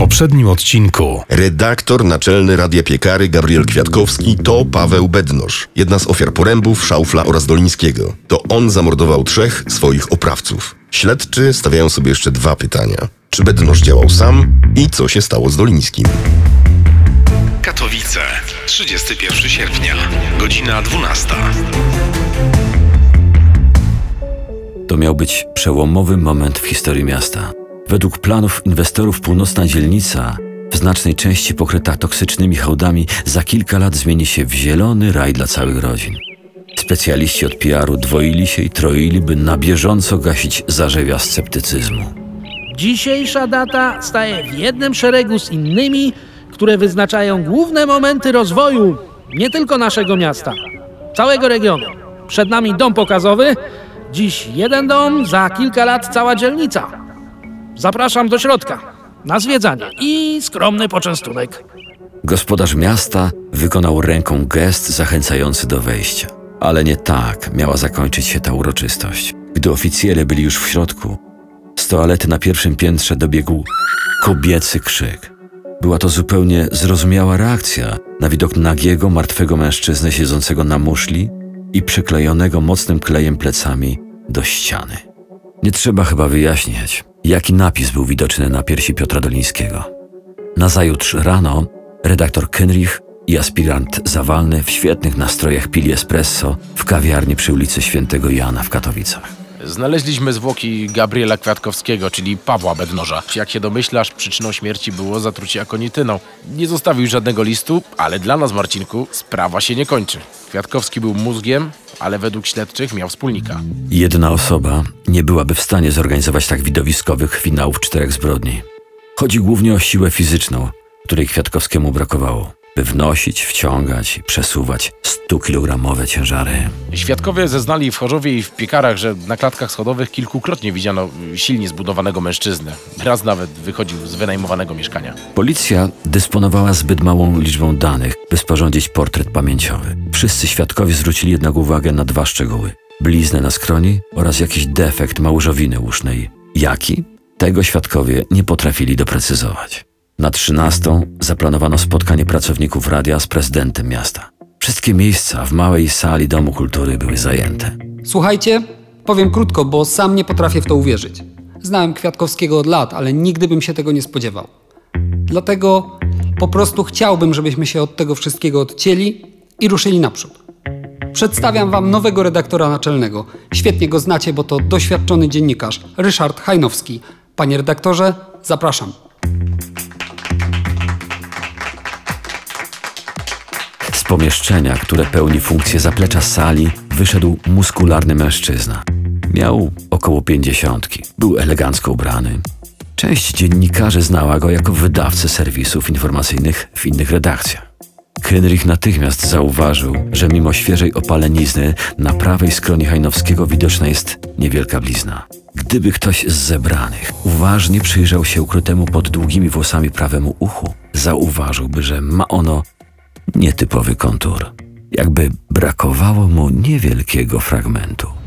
poprzednim odcinku. Redaktor naczelny Radia Piekary Gabriel Kwiatkowski to Paweł Bednosz, jedna z ofiar porębów Szaufla oraz Dolińskiego. To on zamordował trzech swoich oprawców. Śledczy stawiają sobie jeszcze dwa pytania. Czy Bednosz działał sam i co się stało z Dolińskim? Katowice, 31 sierpnia, godzina 12. To miał być przełomowy moment w historii miasta. Według planów inwestorów północna dzielnica, w znacznej części pokryta toksycznymi hałdami, za kilka lat zmieni się w zielony raj dla całych rodzin. Specjaliści od PR-u dwoili się i troili, by na bieżąco gasić zarzewia sceptycyzmu. Dzisiejsza data staje w jednym szeregu z innymi, które wyznaczają główne momenty rozwoju nie tylko naszego miasta, całego regionu. Przed nami dom pokazowy, dziś jeden dom, za kilka lat cała dzielnica. Zapraszam do środka na zwiedzanie i skromny poczęstunek. Gospodarz miasta wykonał ręką gest zachęcający do wejścia. Ale nie tak miała zakończyć się ta uroczystość. Gdy oficjele byli już w środku, z toalety na pierwszym piętrze dobiegł kobiecy krzyk. Była to zupełnie zrozumiała reakcja na widok nagiego, martwego mężczyzny siedzącego na muszli i przyklejonego mocnym klejem plecami do ściany. Nie trzeba chyba wyjaśniać, jaki napis był widoczny na piersi Piotra Dolińskiego. Nazajutrz rano redaktor Kenrich i aspirant Zawalny w świetnych nastrojach pili espresso w kawiarni przy ulicy Świętego Jana w Katowicach. Znaleźliśmy zwłoki Gabriela Kwiatkowskiego, czyli Pawła Bednoża. Jak się domyślasz, przyczyną śmierci było zatrucie akonityną. Nie zostawił żadnego listu, ale dla nas, Marcinku, sprawa się nie kończy. Kwiatkowski był mózgiem, ale według śledczych miał wspólnika. Jedna osoba nie byłaby w stanie zorganizować tak widowiskowych finałów czterech zbrodni. Chodzi głównie o siłę fizyczną, której Kwiatkowskiemu brakowało, by wnosić, wciągać i przesuwać 100-kilogramowe ciężary. Świadkowie zeznali w Chorzowie i w Piekarach, że na klatkach schodowych kilkukrotnie widziano silnie zbudowanego mężczyznę. Raz nawet wychodził z wynajmowanego mieszkania. Policja dysponowała zbyt małą liczbą danych, by sporządzić portret pamięciowy. Wszyscy świadkowie zwrócili jednak uwagę na dwa szczegóły. Bliznę na skroni oraz jakiś defekt małżowiny usznej. Jaki? Tego świadkowie nie potrafili doprecyzować. Na 13 zaplanowano spotkanie pracowników radia z prezydentem miasta. Wszystkie miejsca w małej sali Domu Kultury były zajęte. Słuchajcie, powiem krótko, bo sam nie potrafię w to uwierzyć. Znałem Kwiatkowskiego od lat, ale nigdy bym się tego nie spodziewał. Dlatego po prostu chciałbym, żebyśmy się od tego wszystkiego odcięli i ruszyli naprzód. Przedstawiam Wam nowego redaktora naczelnego. Świetnie go znacie, bo to doświadczony dziennikarz Ryszard Hajnowski. Panie redaktorze, zapraszam. Pomieszczenia, które pełni funkcję zaplecza sali, wyszedł muskularny mężczyzna. Miał około pięćdziesiątki. Był elegancko ubrany. Część dziennikarzy znała go jako wydawcę serwisów informacyjnych w innych redakcjach. Kenrich natychmiast zauważył, że mimo świeżej opalenizny na prawej skronie Hajnowskiego widoczna jest niewielka blizna. Gdyby ktoś z zebranych uważnie przyjrzał się ukrytemu pod długimi włosami prawemu uchu, zauważyłby, że ma ono nietypowy kontur. Jakby brakowało mu niewielkiego fragmentu.